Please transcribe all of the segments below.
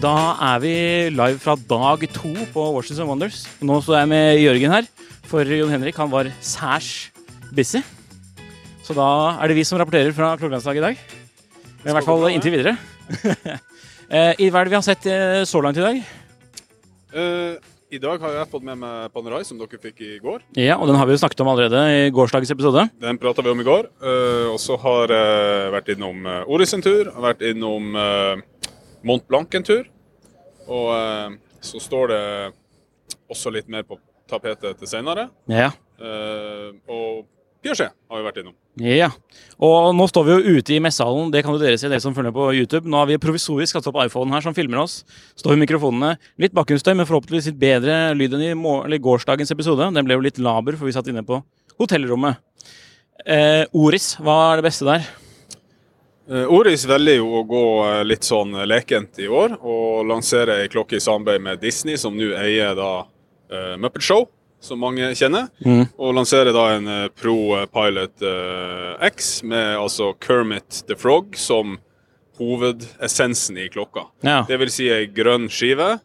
da er vi live fra dag to på Washington Wonders. Nå står jeg med Jørgen her, for Jon Henrik han var særs busy. Så da er det vi som rapporterer fra Klokkelandsdag i dag. Men I hvert fall inntil videre. Eh, I Hva er det vi har sett eh, så langt i dag? Uh, I dag har jeg fått med meg Panerai, som dere fikk i går. Ja, og Den har vi jo snakket om allerede i gårsdagens episode. Den prata vi om i går. Uh, og så har jeg vært innom uh, Oris sin tur, vært innom eh, Mont Blanc en tur. Og eh, så står det også litt mer på tapetet til senere. Ja. Eh, og Piaget har vi vært innom. ja. Og nå står vi jo ute i messehallen. Det kan jo dere se, dere som følger på YouTube. Nå har vi provisorisk satt opp iPhonen her som filmer oss. Står i mikrofonene. Litt bakgrunnsstøy, men forhåpentligvis litt bedre lyd enn i gårsdagens episode. Den ble jo litt laber, for vi satt inne på hotellrommet. Eh, Oris, hva er det beste der? Eh, Oris velger jo å gå eh, litt sånn lekent i år, og lansere ei klokke i samarbeid med Disney, som nå eier da uh, Muppet Show, som mange kjenner. Og lanserer da en eh, Pro Pilot uh, X med altså Kermit the Frog som hovedessensen i klokka. Ja. Det vil si ei grønn skive,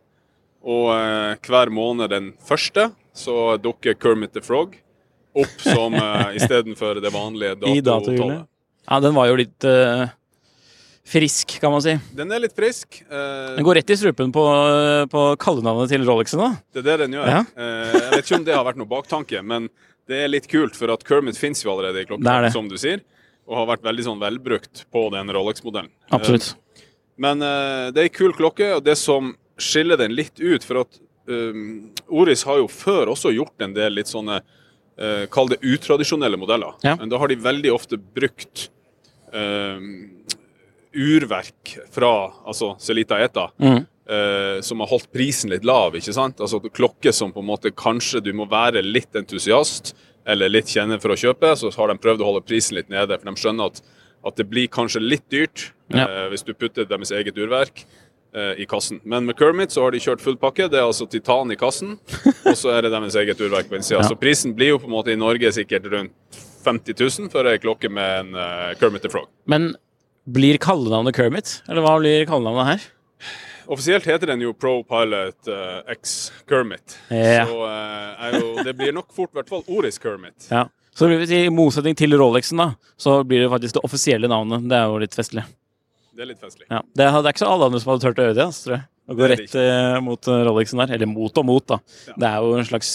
og eh, hver måned den første så dukker Kermit the Frog opp som uh, istedenfor det vanlige datotallet. Ja, den var jo litt uh, frisk, kan man si. Den er litt frisk. Uh, Den går rett i strupen på, på kallenavnet til Rolexen, da. Det er det den gjør. Ja. Uh, jeg vet ikke om det har vært noe baktanke, men det er litt kult, for at Kermit fins jo allerede i klokka, som du sier. Og har vært veldig sånn velbrukt på den Rolex-modellen. Absolutt. Eh, men eh, det er ei kul klokke, og det som skiller den litt ut For at Oris har jo før også gjort en del litt sånne eh, Kall det utradisjonelle modeller. Ja. Men da har de veldig ofte brukt eh, urverk fra altså Celita Eta. Mm. eh, som har holdt prisen litt lav. ikke sant? Altså Klokker som på en måte kanskje du må være litt entusiast eller litt kjenner for å kjøpe, så har de prøvd å holde prisen litt nede. For de skjønner at, at det blir kanskje litt dyrt Ja. eh, hvis du putter deres eget urverk i kassen. Men med Kermit så har de kjørt full pakke. Det er altså titan i kassen, og så er det deres eget urverk på innsida. Ja. Så prisen blir jo på en måte i Norge sikkert rundt 50 000 for ei klokke med en uh, Kermit the Frog. Men blir kallenavnet Kermit? Eller hva blir kallenavnet her? Offisielt heter den jo Pro Pilot uh, X Kermit. Ja. Så uh, jo, det blir nok fort i hvert fall Oris Kermit. Ja. Så I motsetning til Rolexen, da, så blir det faktisk det offisielle navnet. Det er jo litt festlig. Det er litt festlig. Ja. Det, er- det er ikke så alle andre som hadde turt å gjøre det, altså, tror jeg. Å gå rett eh, mot eh, Rolexen der. Eller mot og mot, da. Det er jo en slags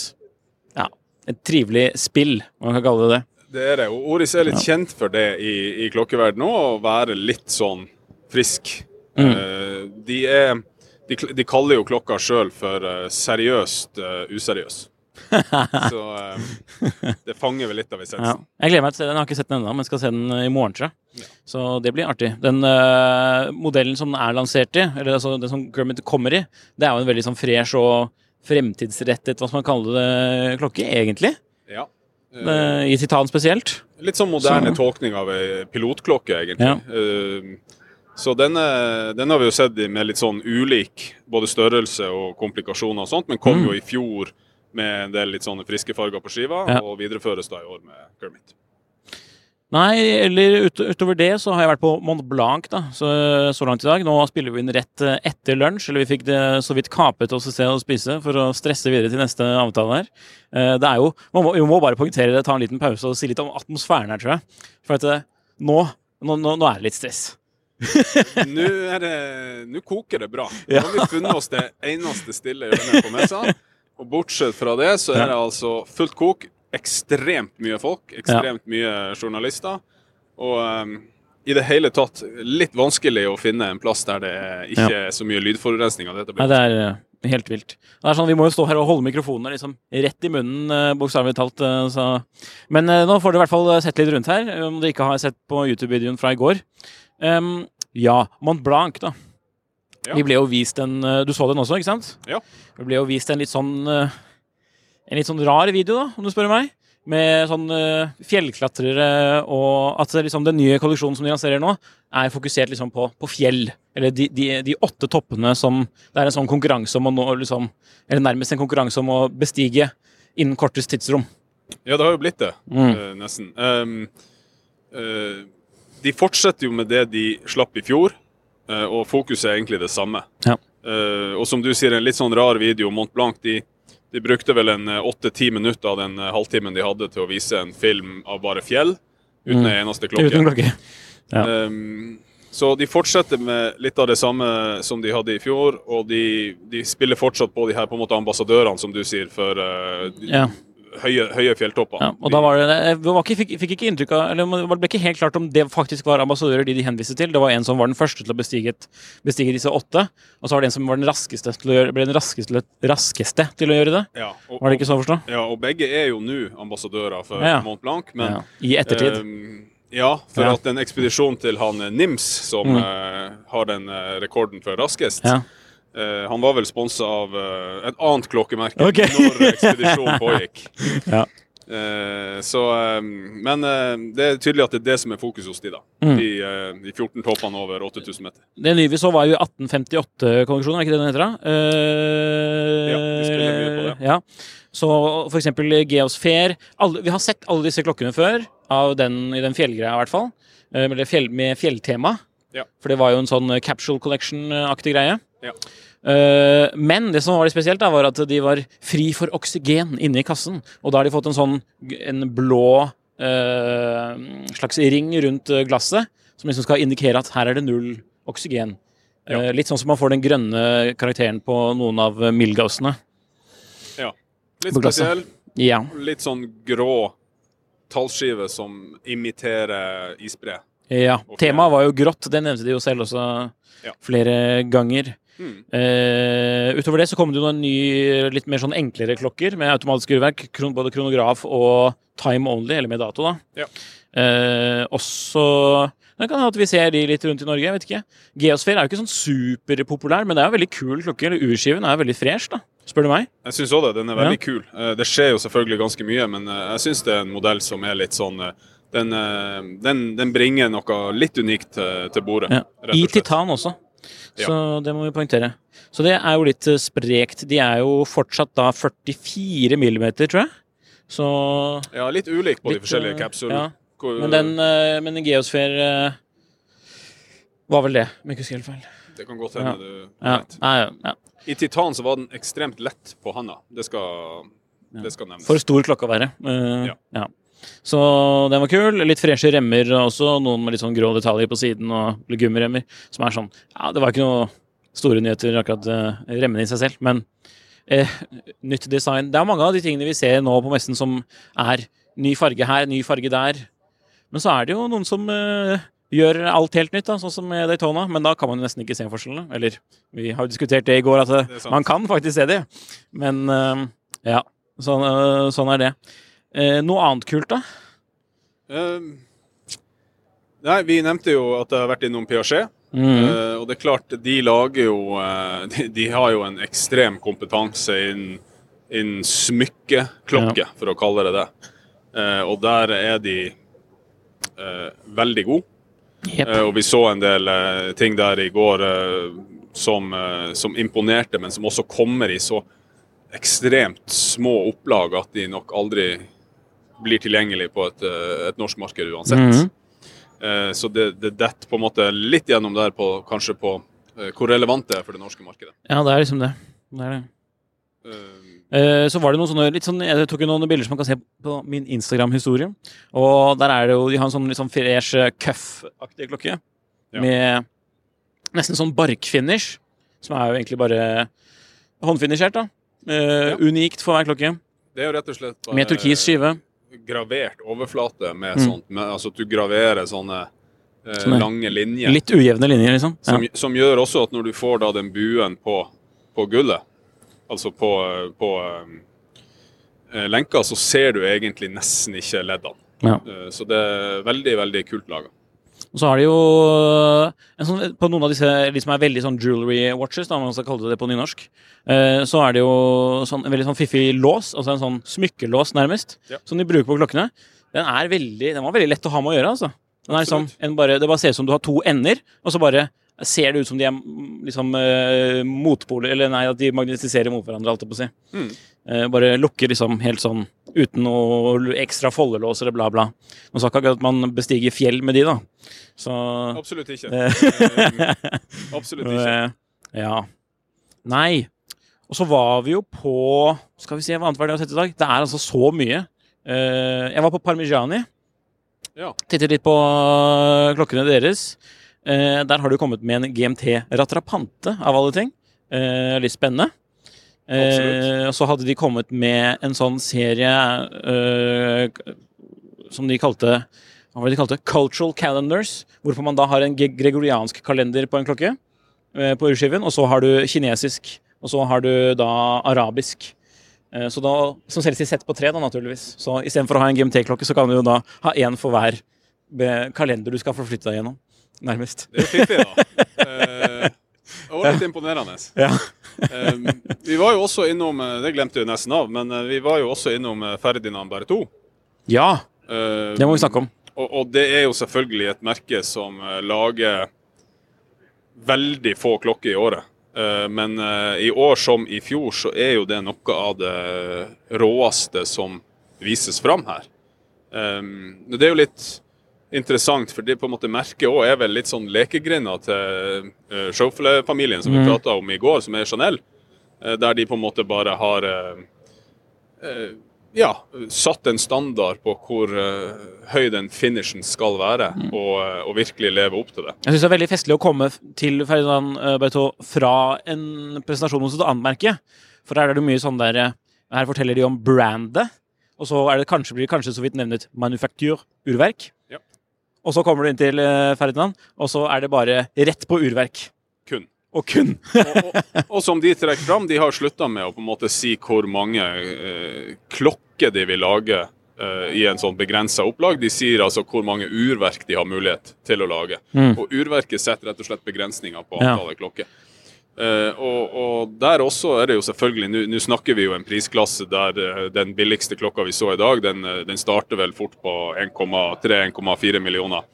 Ja, et trivelig spill, om man kan kalle det det. Det er det. Og Oris er litt kjent for det i, i klokkeverdenen òg, å være litt sånn frisk. Mm. Uh, de er de, de kaller jo klokka sjøl for uh, seriøst uh, useriøs. Så eh, det fanger vel litt av Ja. essensen. Jeg gleder meg til å se den. Jeg har ikke sett den ennå, men skal se den eh, i morgen, tror jeg. Så det blir artig. Den eh, modellen som den er lansert i, eller altså den som Grummet kommer i, det er jo en veldig sånn fresh og fremtidsrettet, hva skal man kalle det, klokke, egentlig. Ja. Uh, I titan spesielt. Litt sånn moderne Så- tolkning av ei pilotklokke, egentlig. Eh, så denne, den har vi jo sett med litt sånn ulik både størrelse og komplikasjoner og sånt, men kom Mm. jo i fjor med en del litt sånne friske farger på skiva, Ja. og videreføres da i år med Kermit. Nei, eller ut, utover det så har jeg vært på Mont Blanc da, så, så langt i dag. Nå spiller vi inn rett eh, etter lunsj, eller vi fikk det så vidt kapet oss et sted å spise for å stresse videre til neste avtale her. Eh, Det er jo, man må, må bare poengtere det, ta en liten pause og si litt om atmosfæren her, tror jeg. For at eh, nå, nå, nå, er det litt stress. Nå det Nå koker det bra. Nå har vi funnet oss det eneste stille hjørnet på messa. Og bortsett fra det, så er det altså fullt kok. Ekstremt mye folk. Ekstremt mye journalister. Og um, i det hele tatt litt vanskelig å finne en plass der det ikke er så mye lydforurensning. av dette Nei, det er eh, helt vilt. Det er sånn, Vi må jo stå her og holde mikrofonene liksom rett i munnen, eh, bokstavelig talt. eh, Så. Men nå får du i hvert fall sett litt rundt her, om du ikke har sett på YouTube-videoen fra i går. Um, ja, Mont Blanc, da. Ja. Vi ble jo vist en eh, Du så den også, ikke sant? Ja. Vi ble jo vist en litt sånn eh, En litt sånn rar video, da, om du spør meg. Med sånn eh, fjellklatrere og at liksom den nye kolleksjonen som de lanserer nå, er fokusert liksom på, på fjell. Eller de, de, de åtte toppene som Det er en sånn konkurranse om å nå liksom Eller nærmest en konkurranse om å bestige innen kortest tidsrom. Ja, det har jo blitt det, Mm. nesten. Um, uh, de fortsetter jo med det de slapp i fjor, og fokuset er egentlig det samme. Ja. Eh, og som du sier, en litt sånn rar video. Mont Blanc de, de brukte vel en åtte-ti minutter av den eh, halvtimen de hadde til å vise en film av bare fjell, uten Mm. en eneste klokke. Uten klokke. Ja. Um, så de fortsetter med litt av det samme som de hadde i fjor, og de, de spiller fortsatt på de her på en måte ambassadørene, som du sier, for uh, Ja. Høye, høye fjelltopper. Ja, og da var det, jeg var ikke, fikk, fikk ikke inntrykk av eller Det ble ikke helt klart om det faktisk var ambassadører de de henviste til. Det var en som var den første til å bestige, bestige disse åtte. Og så var det en som var den raskeste til å gjøre, ble den raskeste, raskeste til å gjøre det. Ja, og, Var det ikke sånn å forstå? Ja, og begge er jo nå ambassadører for Ja. Mont Blanc, men Ja, I ettertid. Eh, ja, for at en ekspedisjon til han eh, Nims, som Mm. eh, har den eh, rekorden for raskest eh, Han var vel sponsa av uh, et annet klokkemerke okay. når ekspedisjonen pågikk. Ja. uh, så, men det er tydelig at det er det som er fokus hos de da. Mm. De, de 14 toppene over 8000 meter. Det nye vi så, var jo 1858-kolleksjonen, er ikke det den heter? da? Ja, de spiller mye på det. Ja. Så for eksempel Geosfair. Alle, vi har sett alle disse klokkene før, av den, i den fjellgreia i hvert fall. Med, fjell, med fjelltema. Ja. For det var jo en sånn capsule collection-aktig greie. Ja. Uh, men det som var litt spesielt, da, var at de var fri for oksygen inne i kassen. Og da har de fått en sånn en blå uh, slags ring rundt eh, glasset, som liksom skal indikere at her er det null oksygen. Ja. Uh, litt sånn som man får den grønne karakteren på noen av Milgausene. ja. Litt spesiell. Ja. Litt sånn grå tallskive som imiterer isbre. ja. Temaet var jo grått, det nevnte de jo selv også Ja. flere ganger. Mm. Eh, utover det så kom det jo noen ny, litt mer sånn enklere klokker med automatisk urverk. Kron, både kronograf og time only, eller med dato, da. Ja. Uh, også det kan hende at vi ser de litt rundt i Norge. jeg vet ikke. Geosphere er jo ikke sånn superpopulær, men det er jo veldig kul klokke. eller Urskiven er jo veldig fresh, da, spør du meg. Jeg syns òg det. Den er veldig kul. Eh, Det skjer jo selvfølgelig ganske mye, men jeg syns det er en modell som er litt sånn Den, den, den bringer noe litt unikt til, bordet. Ja. I titan også. Så det må vi poengtere. Så det er jo litt eh, sprekt. De er jo fortsatt da 44 millimeter, tror jeg. Så Ja, litt ulik på Litt, de forskjellige kapsulene. capsulene. ja. Men den eh, men en geosfer eh, var vel det, om jeg ikke husker helt feil. Det kan godt Ja. hende du Ja. vet. Nei, ja, ja. I titan så var den ekstremt lett på handa. Det skal, det skal nevnes. For stor klokke å være. Ja, Ja. Så den var kul. Litt freshe remmer også. Noen med litt sånn grå detaljer på siden og gummiremmer. Som er sånn Ja, det var ikke noe store nyheter, akkurat uh, remmene i seg selv, men eh, nytt design. Det er mange av de tingene vi ser nå på messen som er ny farge her, ny farge der. Men så er det jo noen som eh, gjør alt helt nytt, da, sånn som med Daytona. Men da kan man jo nesten ikke se forskjellene. Eller vi har jo diskutert det i går, at Det er det, man kan faktisk se det. Men uh, ja, sånn, uh, sånn er det. Eh, noe annet kult, da? Eh, nei, vi nevnte jo at jeg har vært innom Piaget. Mm. Eh, og det er klart, de lager jo eh, de, de har jo en ekstrem kompetanse innen, innen smykkeklokke, for å kalle det det. Eh, og der er de eh, veldig gode. Yep. Og vi så en del ting der i går som, som imponerte, men som også kommer i så ekstremt små opplag at de nok aldri blir tilgjengelig på et, eh, et norsk marked uansett. Mhm. Eh, Så det, det detter på en måte litt gjennom der på kanskje på eh, hvor relevant det er for det norske markedet. Ja, det er liksom det. det, er det. Eh, så var det noen sånne litt sånn Jeg tok jo noen bilder som man kan se på min Instagram-historie. Og der er det jo De har en sånn litt sånn fresh cuff-aktig klokke. Ja. Med nesten sånn barkfinish. Som er jo egentlig bare håndfinisjert, da. uh, Ja. Unikt for hver klokke. Det er jo rett og slett bare Med turkis skive. Gravert overflate med Mm. sånt. Med, altså at du graverer sånne eh, lange linjer. Litt ujevne linjer, liksom. Ja. Som, som gjør også at når du får da den buen på, på gullet, altså på, på eh, lenka, så ser du egentlig nesten ikke leddene. Ja. Eh, så det er veldig, veldig kult laga. Og så har de jo en sånn, På noen av disse de som er veldig sånn jewelry watches, da, om man skal kalle det det på nynorsk, eh, så er det jo sånn, en veldig sånn fiffig lås, altså en sånn smykkelås nærmest, Ja. som de bruker på klokkene. Den er veldig, den var veldig lett å ha med å gjøre. altså. Den er liksom, en bare, det bare ser ut som du har to ender, og så bare ser det ut som de er liksom eh, motpoler, eller nei, at de magnetiserer mot hverandre, alt jeg på å si. Mm. Eh, bare lukker liksom helt sånn uten noe ekstra foldelås eller bla, bla. Nå sa ikke akkurat at man bestiger fjell med de, da. Så Absolutt ikke. Eh. Absolutt ikke. Eh, Ja. Nei. Og så var vi jo på Skal vi se hva annet var det å har sett i dag? Det er altså så mye. Eh, Jeg var på Parmigiani. Ja. Tittet litt på klokkene deres. Der har du kommet med en GMT Ratrapante, av alle ting. Litt spennende. Eh, og så hadde de kommet med en sånn serie eh, som de kalte hva var det de kalte Cultural Calendars. Hvorfor man da har en gregoriansk kalender på en klokke eh, på urskiven. Og så har du kinesisk. Og så har du da arabisk. Eh, så da, som selges i sett på tre, da, naturligvis. Så istedenfor å ha en GMT-klokke, så kan du jo da ha én for hver kalender du skal forflytte deg gjennom. Nærmest. Det er jo det, da. Eh, og litt imponerende. Ja. Eh, vi var jo også innom eh, Det glemte jeg nesten av, men eh, vi var jo også innom Ferdinand Ferdinand Berretou. ja, Eh, det må vi snakke om. Og, og det er jo selvfølgelig et merke som eh, lager veldig få klokker i året. Eh, men eh, i år som i fjor så er jo det noe av det råeste som vises fram her. Eh, det er jo litt interessant, for det på en måte merket òg er vel litt sånn lekegrinda til uh, Schauffele-familien som vi Mm. prata om i går, som er Chanel. eh, der de på en måte bare har eh, eh, ja, satt en standard på hvor eh, høy den finishen skal være, Mm. og, eh, og virkelig leve opp til det. Jeg syns det er veldig festlig å komme til Ferdinand Bertot fra en presentasjon hos et annet merke. For her er det mye sånn der eh, Her forteller de om brandet, og så er det kanskje, blir det kanskje så vidt nevnet manufaktur, urverk. Ja. Og så kommer du inn til eh, Ferdinand, og så er det bare rett på urverk. Kun. Og kun. Og, og, og som de trekker fram, de har slutta med å på en måte si hvor mange eh, klokker de vil lage eh, i en sånn begrensa opplag. De sier altså hvor mange urverk de har mulighet til å lage. Mm. Og urverket setter rett og slett begrensninger på Ja. antallet klokker. Eh, og, og der også er det jo selvfølgelig Nå snakker vi jo en prisklasse der eh, den billigste klokka vi så i dag, den, eh, den starter vel fort på 1,3-1,4 millioner.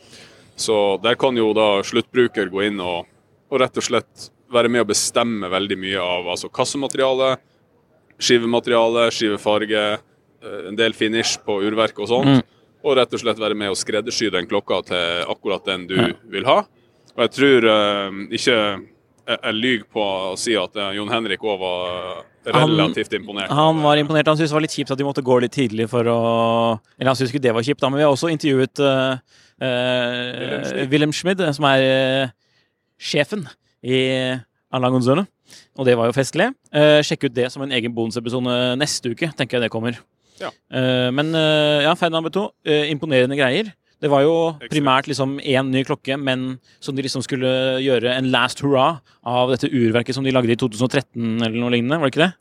Så der kan jo da sluttbruker gå inn og, og rett og slett være med å bestemme veldig mye av altså kassemateriale, skivemateriale, skivefarge, en del finish på urverk og sånt. Mm. Og rett og slett være med å skreddersy den klokka til akkurat den du vil ha. Og jeg tror ikke jeg, jeg lyver på å si at eh, Jon Henrik òg var relativt imponert. Han var imponert. Han syntes det var litt kjipt at de måtte gå litt tidlig for å Eller han syntes ikke det var kjipt, da, men vi har også intervjuet uh, Wilhelm Schmid. Wilhelm Schmid, som er uh, sjefen i Alangonzone. Og det var jo festlig. Sjekk ut det som en egen bonusepisode neste uke, tenker jeg det kommer. Ja. Eh, men eh, ja, Ferdinand Beto, eh, imponerende greier. Det var jo primært liksom én ny klokke, men som de liksom skulle gjøre en last hurra av dette urverket som de lagde i 2013 eller noe lignende, var det ikke det?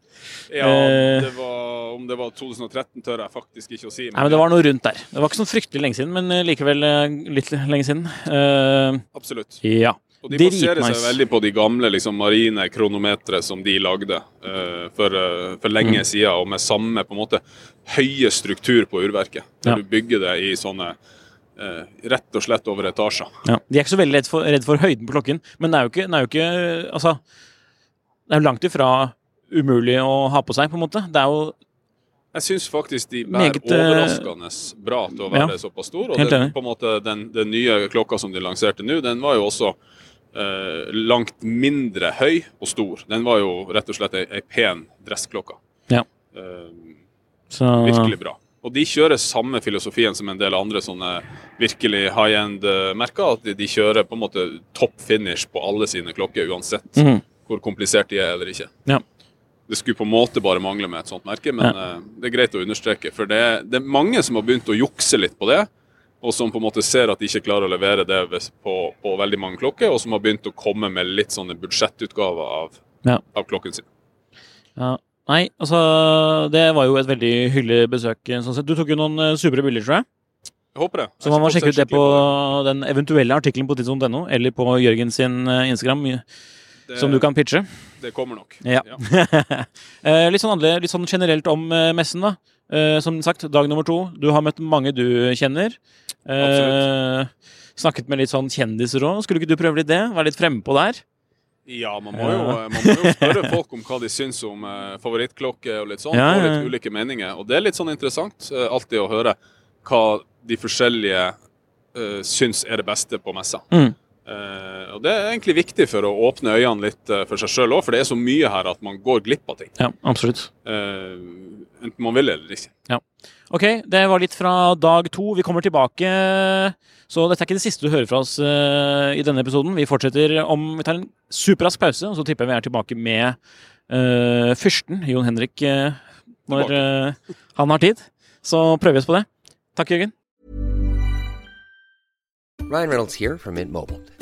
Ja, Eh. det var, om det var 2013 tør jeg faktisk ikke å si. Nei, men Det var noe rundt der. Det var ikke sånn fryktelig lenge siden, men eh, likevel eh, litt lenge siden. Eh, Absolutt. ja. Og de baserer seg veldig på de gamle liksom, marine kronometre som de lagde eh, for, for lenge Mm. siden, og med samme på en måte høye struktur på urverket. Der Ja. du bygger det i sånne eh, rett og slett over etasjer. Ja. De er ikke så veldig redd for, redd for høyden på klokken, men det er jo ikke, det er jo ikke Altså, det er jo langt ifra umulig å ha på seg, på en måte. Det er jo Jeg syns faktisk de bærer Meget, eh, overraskende bra til å være ja. såpass stor. Og den, på en måte, den, den nye klokka som de lanserte nå, den var jo også eh, langt mindre høy og stor. Den var jo rett og slett ei, ei pen dressklokke. Ja. Eh, virkelig bra. Og de kjører samme filosofien som en del andre sånne virkelig high end-merker. At de, kjører på en måte topp finish på alle sine klokker, uansett mm. hvor komplisert de er eller ikke. Ja. Det skulle på en måte bare mangle med et sånt merke, men ja. det er greit å understreke. For det, det er mange som har begynt å jukse litt på det, og som på en måte ser at de ikke klarer å levere det på, på veldig mange klokker, og som har begynt å komme med litt sånne budsjettutgaver av, Ja. av klokken sin. ja. Nei, altså Det var jo et veldig hyggelig besøk. Sånn sett. Du tok jo noen eh, supre bilder, tror jeg. Jeg håper det. Så man må sjekke ut det på den eventuelle artikkelen på tidsson.no, eller på Jørgen sin eh, Instagram, Det, som du kan pitche. det kommer nok. Ja. ja. litt, sånn andre, litt sånn generelt om eh, messen, da. Eh, som sagt, dag nummer to. Du har møtt mange du kjenner. Eh, snakket med litt sånn kjendiser òg. Skulle ikke du prøve litt det? Være litt frempå der? Ja, man må, jo, man må jo spørre folk om hva de syns om eh, favorittklokke og litt sånn. Ja, ja. ja, litt ulike meninger. Og det er litt sånn interessant eh, alltid å høre hva de forskjellige uh, syns er det beste på messa. Mm. Eh, og det er egentlig viktig for å åpne øynene litt eh, for seg sjøl òg, for det er så mye her at man går glipp av ting. Ja, absolutt. Eh, enten man vil eller ikke. Ok, det var litt fra dag to. Vi kommer tilbake. Så dette er ikke det siste du hører fra oss i denne episoden. Vi fortsetter om Vi tar en superrask pause, og så tipper jeg vi er tilbake med eh, fyrsten, Jon Henrik, når han har tid. Så prøver vi oss på det. Takk, Jørgen. Ryan Reynolds here from Mint Mobile.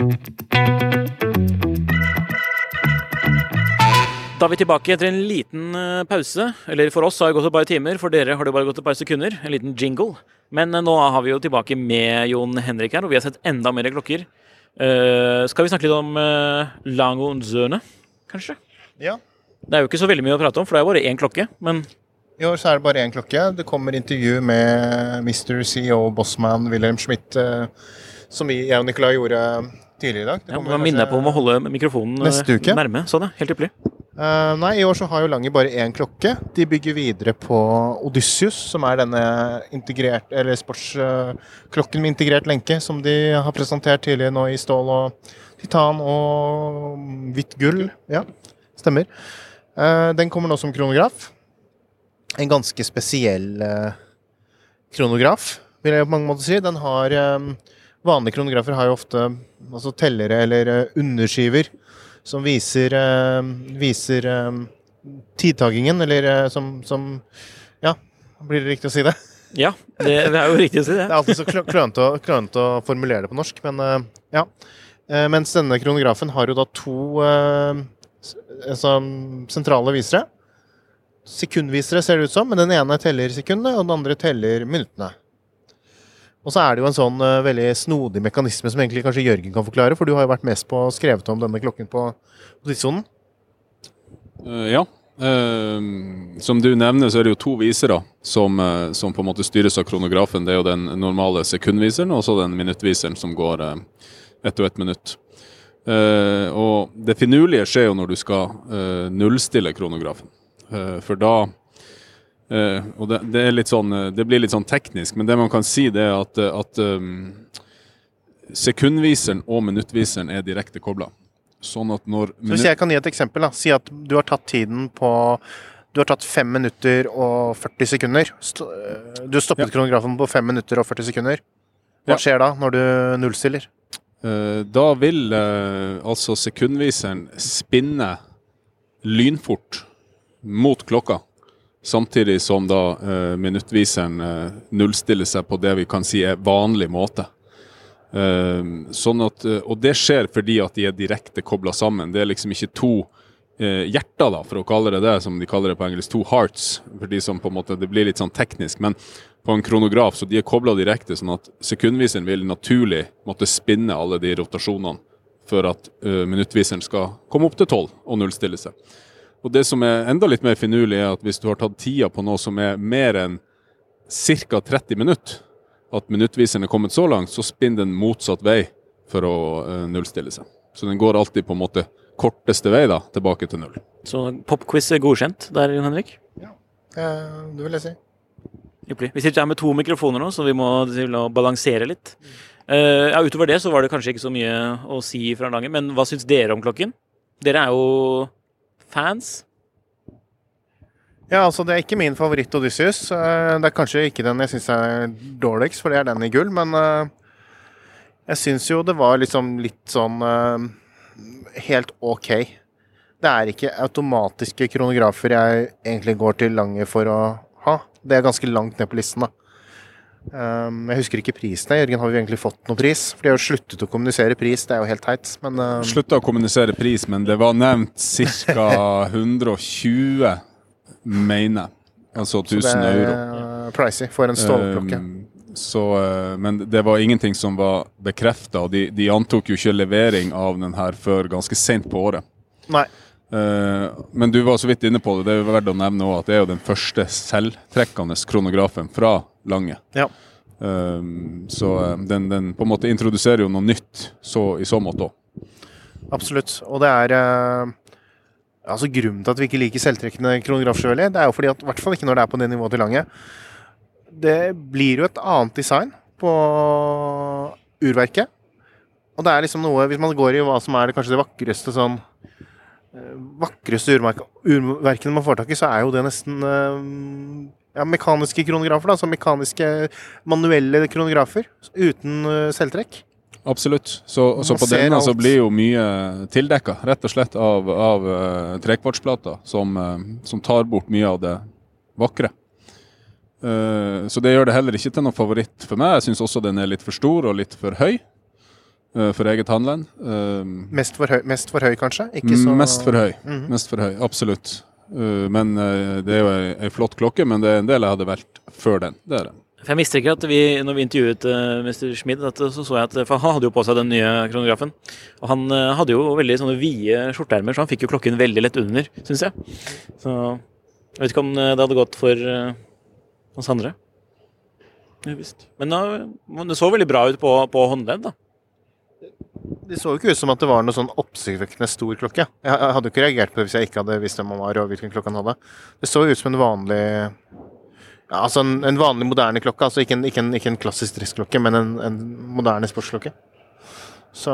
Da er vi tilbake etter en liten eh, pause. Eller for oss har det gått et par timer, for dere har det bare gått et par sekunder. En liten jingle. Men eh, nå har vi jo tilbake med Jon Henrik her, og vi har sett enda mer klokker. Uh, skal vi snakke litt om uh, Langonzøne, kanskje? Ja. Det er jo ikke så veldig mye å prate om, for det er bare én klokke. Men I år så er det bare én klokke. Det kommer intervju med Mr. CEO Bossman Wilhelm Schmidt, uh, som vi, jeg og Nicolai gjorde tidligere i dag. Det ja, kommer må minne deg på om å holde mikrofonen eh, Neste uke? nærme. Sånn, ja. Helt ypperlig. Uh, nei, i år så har jo Langer bare én klokke. De bygger videre på Odysseus, som er denne integrert, eller sportsklokken med integrert lenke, som de har presentert tidligere nå i stål og titan og hvitt gull. Ja, stemmer. Uh, den kommer nå som kronograf. En ganske spesiell eh, kronograf, vil jeg på mange måter si. Den har eh, Vanlige kronografer har jo ofte altså tellere eller eh, underskiver som viser, eh, viser eh, tidtagingen, eller som, som Ja, blir det riktig å si det? Ja, det, det er jo riktig å si det. Det er alltid så klø- klønete å, klønt å formulere det på norsk, men ja. Mens denne kronografen har jo da to altså, sentrale visere. Sekundvisere ser det ut som, men den ene teller sekundene, og den andre teller minuttene. Og så er det jo en sånn uh, veldig snodig mekanisme som egentlig kanskje Jørgen kan forklare, for du har jo vært mest på skrevet om denne klokken på tidssonen. Uh, ja. Uh, som du nevner, så er det jo to visere som, som på en måte styres av kronografen. Det er jo den normale sekundviseren og så den minuttviseren som går uh, ett og ett minutt. Og det finurlige skjer jo når du skal nullstille kronografen. For da eh, Og det, det, er litt sånn, eh, det blir litt sånn teknisk, men det man kan si, det er at, eh, at um, sekundviseren og minuttviseren er direkte kobla. Sånn at når Så hvis jeg kan gi et eksempel, da. Si at du har tatt tiden på Du har tatt 5 minutter og 40 sekunder. Du stoppet Ja. kronografen på 5 minutter og 40 sekunder. Hva Ja. skjer da, når du nullstiller? Uh, Da vil uh, altså sekundviseren spinne lynfort mot klokka. Samtidig som da eh, minuttviseren eh, nullstiller seg på det vi kan si er vanlig måte. Eh, sånn at, eh, og det skjer fordi at de er direkte kobla sammen. Det er liksom ikke to eh, hjerter, da, for å kalle det det, som de kaller det på engelsk. To hearts, for de som på en måte, Det blir litt sånn teknisk. men på en kronograf, så de er kobla direkte, sånn at sekundviseren vil naturlig måtte spinne alle de rotasjonene for at uh, minuttviseren skal komme opp til tolv og nullstille seg. Og det som er enda litt mer finurlig, er at hvis du har tatt tida på noe som er mer enn ca. 30 minutter, at minuttviseren er kommet så langt, så spinner den motsatt vei for å eh, nullstille seg. Så den går alltid på en måte korteste vei da, tilbake til null. Så popquiz er godkjent der, Jon Henrik. Ja, det vil jeg si. Ypperlig. Vi sitter her med to mikrofoner nå, så vi må balansere litt. Eh, ja, utover det så var det kanskje ikke så mye å si fra laget, men hva syns dere om klokken? Dere er jo fans. Ja, altså Det er ikke min favoritt Odysseus. Eh, Det er kanskje ikke den jeg syns er dårligst, for det er den i gull. Men eh, jeg syns jo det var liksom litt sånn eh, helt OK. Det er ikke automatiske kronografer jeg egentlig går til Lange for å ha. Det er ganske langt ned på listen, da. Um, jeg husker ikke prisene. Jørgen, har vi egentlig fått noen pris? For de har jo sluttet å kommunisere pris, det er jo helt teit. Men um, Slutta å kommunisere pris, men det var nevnt ca. 120, mener jeg. Altså så 1000 er euro. pricy for en stålklokke. Så, eh, men det var ingenting som var bekrefta, de, de antok jo ikke levering av den her før ganske seint på året. Nei. Eh, men du var så vidt inne på det, det er verdt å nevne også at det er jo den første selvtrekkende kronografen fra Lange. Ja. Um, så eh, den, den på en måte introduserer jo noe nytt så, i så måte òg. Absolutt. Og det er uh, altså Grunnen til at vi ikke liker selvtrekkende kronografer, det er jo fordi at, i hvert fall ikke når det er på det nivået til Lange, det blir jo et annet design på urverket. Og det er liksom noe, hvis man går i hva som er det kanskje det vakreste sånn eh, Vakreste urverk, urverkene man får tak i, så er jo det nesten eh, ja, mekaniske kronografer. da, altså Mekaniske, manuelle kronografer uten eh, selvtrekk. Absolutt. Så, så på denne denne så blir jo mye tildekka, rett og slett av, av uh, trekvartsplater, som, uh, som tar bort mye av det vakre. Uh, så det gjør det heller ikke til noen favoritt for meg. Jeg syns også den er litt for stor og litt for høy eh, for eget handelen. Eh, Mest for høy, mest for høy kanskje? Så Mest for høy. Mhm. Mest for høy, absolutt. Eh, men eh, det er jo ei, flott klokke, men det er en del jeg hadde valgt før den. Det er det. For jeg mistenker at vi, når vi intervjuet uh, Mr. Schmid, at, så så jeg at For han hadde jo på seg den nye kronografen. Og han uh, hadde jo veldig sånne vide skjorteermer, så han fikk jo klokken veldig lett under, syns jeg. Så jeg vet ikke om eh, det hadde gått for uh, oss andre. Ja, visst. Men uh, det så veldig bra ut på, på håndledd, da. Det så jo ikke ut som at det var noe sånn oppsiktsvekkende stor klokke. Jeg hadde jo ikke reagert på det hvis jeg ikke hadde visst hvem han var og hvilken klokke han hadde. Det så ut som en vanlig ja, altså en, en vanlig moderne klokke. altså Ikke en, ikke en, ikke en klassisk dressklokke, men en, en moderne sportsklokke. Så,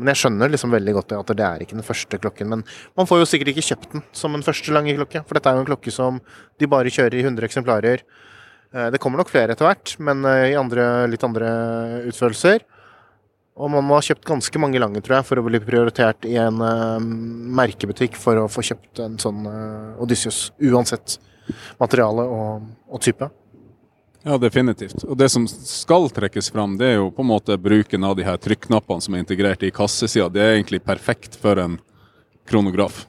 men jeg skjønner liksom veldig godt at det er ikke den første klokken. Men man får jo sikkert ikke kjøpt den som en første lange klokke, for dette er jo en klokke som de bare kjører i 100 eksemplarer. Eh, Det kommer nok flere etter hvert, men eh, i andre, litt andre utførelser. Og man må ha kjøpt ganske mange lange, tror jeg, for å bli prioritert i en uh, merkebutikk for å få kjøpt en sånn uh, Odysseus. Uansett materiale og, og type. Ja, definitivt. Og det som skal trekkes fram, det er jo på en måte bruken av de her trykknappene som er integrert i kassesida. Det er egentlig perfekt for en kronograf.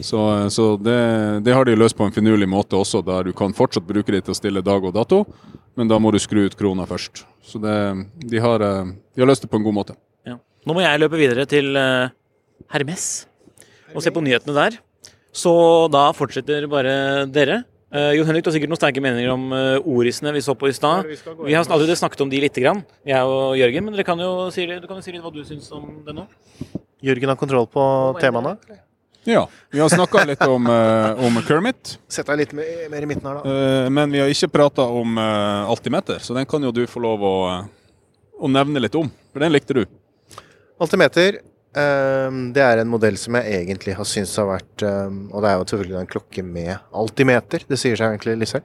Så, så det, det har de løst på en finurlig måte også, der du kan fortsatt bruke de til å stille dag og dato, men da må du skru ut krona først. Så det, de, har, eh, de har løst det på en god måte. Ja. Nå må jeg løpe videre til eh, Hermes og se på nyhetene der. Så da fortsetter bare dere. Uh, Jon Henrik, du har sikkert noen sterke meninger om uh, orisene vi så på i stad. Vi har allerede snakket om de lite grann, jeg og Jørgen. Men dere kan jo si, du kan jo si litt hva du syns om det nå. Jørgen har kontroll på temaene. Ja, vi har snakka litt om, uh, om Kermit, Sett deg litt mer, mer i midten her, da. Uh, men vi har ikke prata om uh, altimeter, så den kan jo du få lov å, å nevne litt om, for den likte du. Altimeter Ehm, det er en modell som jeg egentlig har syntes har vært ehm, Og det er jo selvfølgelig en klokke med altimeter, det sier seg egentlig litt selv.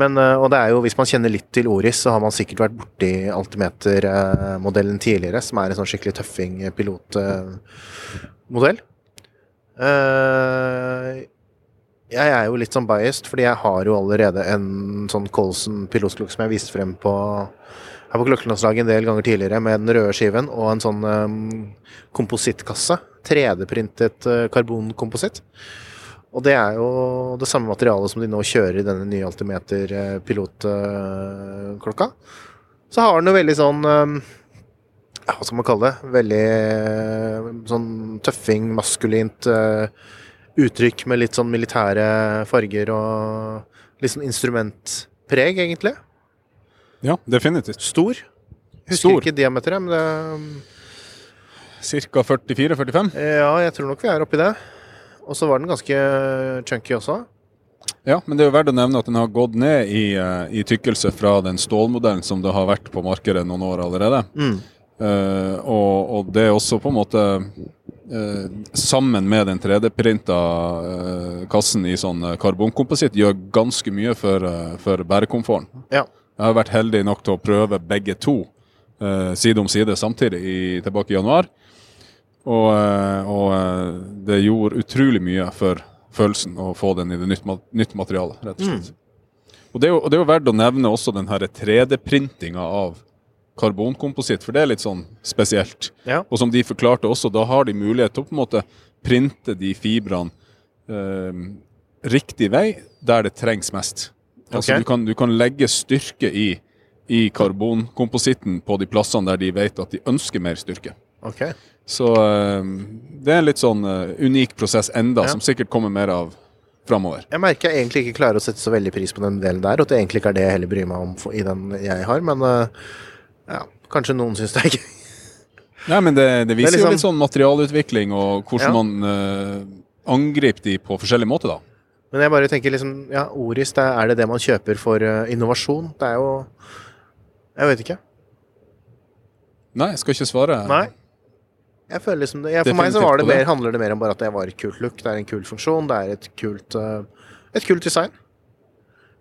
Men, og det er jo, hvis man kjenner litt til Oris, så har man sikkert vært borti altimetermodellen tidligere, som er en sånn skikkelig tøffing pilotmodell. Eh, jeg er jo litt sånn biased, fordi jeg har jo allerede en sånn Colson pilotklokke som jeg viste frem på her på Klokkelandslaget en del ganger tidligere med den røde skiven og en sånn um, komposittkasse. 3D-printet uh, karbonkompositt. Og det er jo det samme materialet som de nå kjører i denne nye Altimeter uh, pilotklokka. Uh, Så har den jo veldig sånn um, Hva skal man kalle det? Veldig sånn tøffing, maskulint uttrykk med litt sånn militære farger og litt sånn instrumentpreg, egentlig. Ja, definitivt. Stor. Husker Stor. ikke diameteret, men det Ca. 44-45? Ja, jeg tror nok vi er oppi det. Og så var den ganske chunky også. Ja, men det er jo verdt å nevne at den har gått ned i, eh, i tykkelse fra den stålmodellen som det har vært på markedet noen år allerede. Eh, og, og det er også på en måte uh, Sammen med den 3D-printa kassen i sånn eh, karbonkompositt gjør ganske mye for, eh, for bærekomforten. Ja. Jeg har vært heldig nok til å prøve begge to eh, side om side samtidig i, tilbake i januar. Og, eh, og eh, det gjorde utrolig mye for følelsen å få den i det nytt, nytt materialet, rett og slett. Og det, er jo, det er jo verdt å nevne også den her 3D-printinga av karbonkompositt, for det er litt sånn spesielt. Ja. Og som de forklarte også, da har de mulighet til å på en måte printe de fibrene eh, riktig vei der det trengs mest. Altså du, kan, du kan legge styrke i, i karbonkompositten på de plassene der de vet at de ønsker mer styrke. Okay. Så eh, det er en litt sånn uh, unik prosess enda, Ja. som sikkert kommer mer av Fremover. Jeg merker jeg egentlig ikke klarer å sette så veldig pris på den delen der, og at det egentlig ikke er det jeg heller bryr meg om i den jeg har, men eh, ja, kanskje noen syns det er gøy. Nei, men det, det viser liksom- jo litt sånn materialutvikling og hvordan Ja. man uh, angriper de på forskjellige måter, da. Men jeg bare tenker liksom, ja, Oris, det er, det det man kjøper for uh, innovasjon? Det er jo Jeg vet ikke. Nei, jeg skal ikke svare. Nei. Jeg føler liksom det, jeg, For meg så var det mer, handler det mer om bare at det var et kult look. Det er en kul funksjon, det er et kult, uh, et kult design.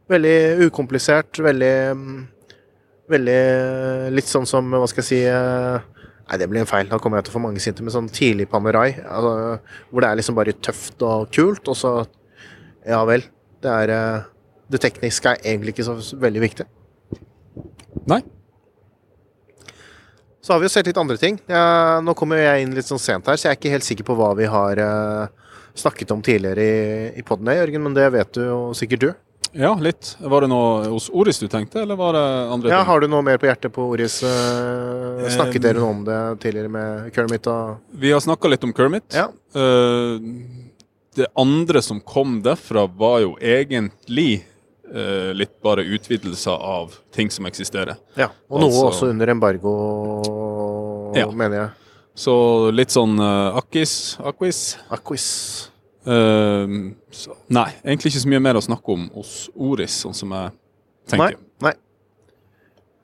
Veldig ukomplisert, veldig mm, Veldig eh, litt sånn som, hva skal jeg si eh, Nei, det blir en feil. Da kommer jeg til å få mange sinte. Men sånn tidlig Panerai, altså, hvor det er liksom bare tøft og kult, og så Ja vel. Det er eh, Det tekniske er egentlig ikke så veldig viktig. Nei. Så har vi jo sett litt andre ting. Ja, nå kommer jeg inn litt sånn sent her, så jeg er ikke helt sikker på hva vi har snakket om tidligere i, i poden, Jørgen, men det vet du jo sikkert du. Ja, litt. Var det noe hos Oris du tenkte, eller var det andre Ja, ting? Har du noe mer på hjertet på Oris? eh, snakket dere noe om det tidligere med Kermit Vi har snakka litt om Kermit. Ja. Eh, det andre som kom derfra, var jo egentlig eh, litt bare utvidelser av ting som eksisterer. Ja, og noe Altså- også under embargo, Ja. mener jeg. Så litt sånn uh, akkis, Akkis. Aquis. Eh, så, nei, egentlig ikke så mye mer å snakke om hos Oris, sånn som jeg tenker. nei.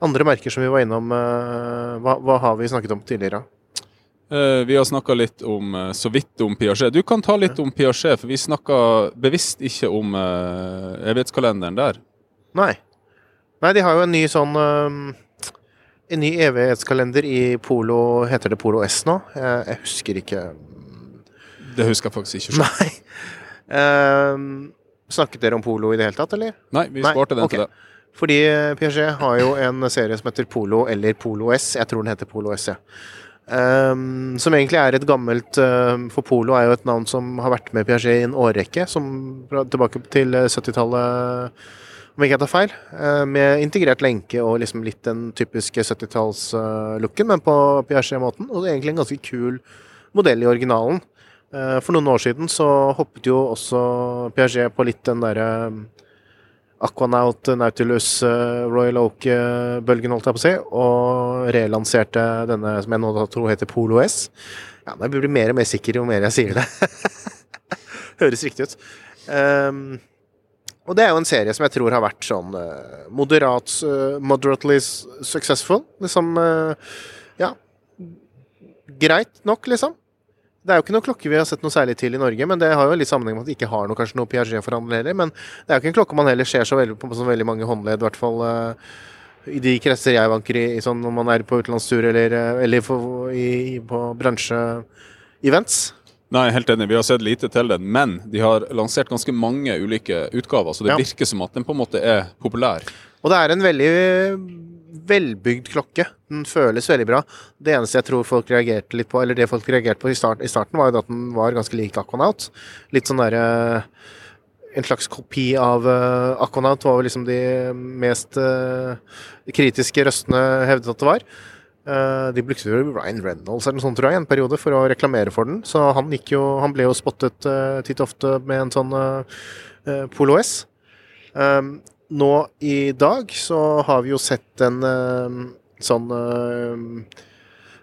Andre merker som vi var innom, uh, hva, hva har vi snakket om tidligere? Uh, vi har snakka litt om, eh, så vidt om Piaget. Du kan ta litt om Piaget, for vi snakka bevisst ikke om evighetskalenderen der. Nei. Nei, de har jo en ny sånn En ny evighetskalender i Polo Heter det Polo S nå? Jeg, jeg husker ikke Det husker jeg faktisk ikke. Nei. Ehm, snakket dere om polo i det hele tatt, eller? Nei, vi Nei, sparte den okay. til det. Fordi eh, Piaget har jo en serie som heter Polo eller Polo S. Jeg tror den heter Polo S, ja. Um, som egentlig er et gammelt uh, For Polo er jo et navn som har vært med Piaget i en årrekke, som tilbake til eh, 70-tallet, om jeg ikke tar feil. Uh, med integrert lenke og liksom litt den typiske 70-tallslooken, men på Piaget-måten. Og det er egentlig en ganske kul modell i originalen. Eh, for noen år siden så hoppet jo også Piaget på litt den derre Aquanaut, Nautilus, eh, Royal Oak-bølgen, holdt jeg på å si, og relanserte denne som jeg nå tror heter Polo S. Ja, nå blir jeg mer og mer sikker jo mer jeg sier det. Høres riktig ut. Um, og det er jo en serie som jeg tror har vært sånn uh, moderat, uh, moderately successful. Liksom, uh, ja greit nok, liksom. Det er jo ikke noen klokke vi har sett noe særlig til i Norge, men det har jo litt sammenheng med at vi ikke har noe, kanskje noe Piaget-forhandler heller. Men det er jo ikke en klokke man heller ser så veldig på så veldig mange håndledd, i hvert fall eh, i de kretser jeg vanker i, i sånn når man er på utenlandstur eller, eh, eller for, i, på bransje-events. Nei, helt enig. Vi har sett lite til den, men de har lansert ganske mange ulike utgaver, så det Ja. virker som at den på en måte er populær. Og det er en veldig velbygd klokke. Den føles veldig bra. Det eneste jeg tror folk reagerte litt på, eller det folk reagerte på i, start, i starten, var jo at den var ganske lik Aquanaut. Litt sånn derre En slags kopi av uh, Aquanaut var vel liksom de mest uh, kritiske røstene hevdet at det var. Uh, de brukte jo Ryan Reynolds eller noe sånt, tror jeg, en periode for å reklamere for den. Så han, gikk jo, han ble jo spottet uh, titt ofte med en sånn uh, Polo S. Um, nå i dag så har vi jo sett en um, sånn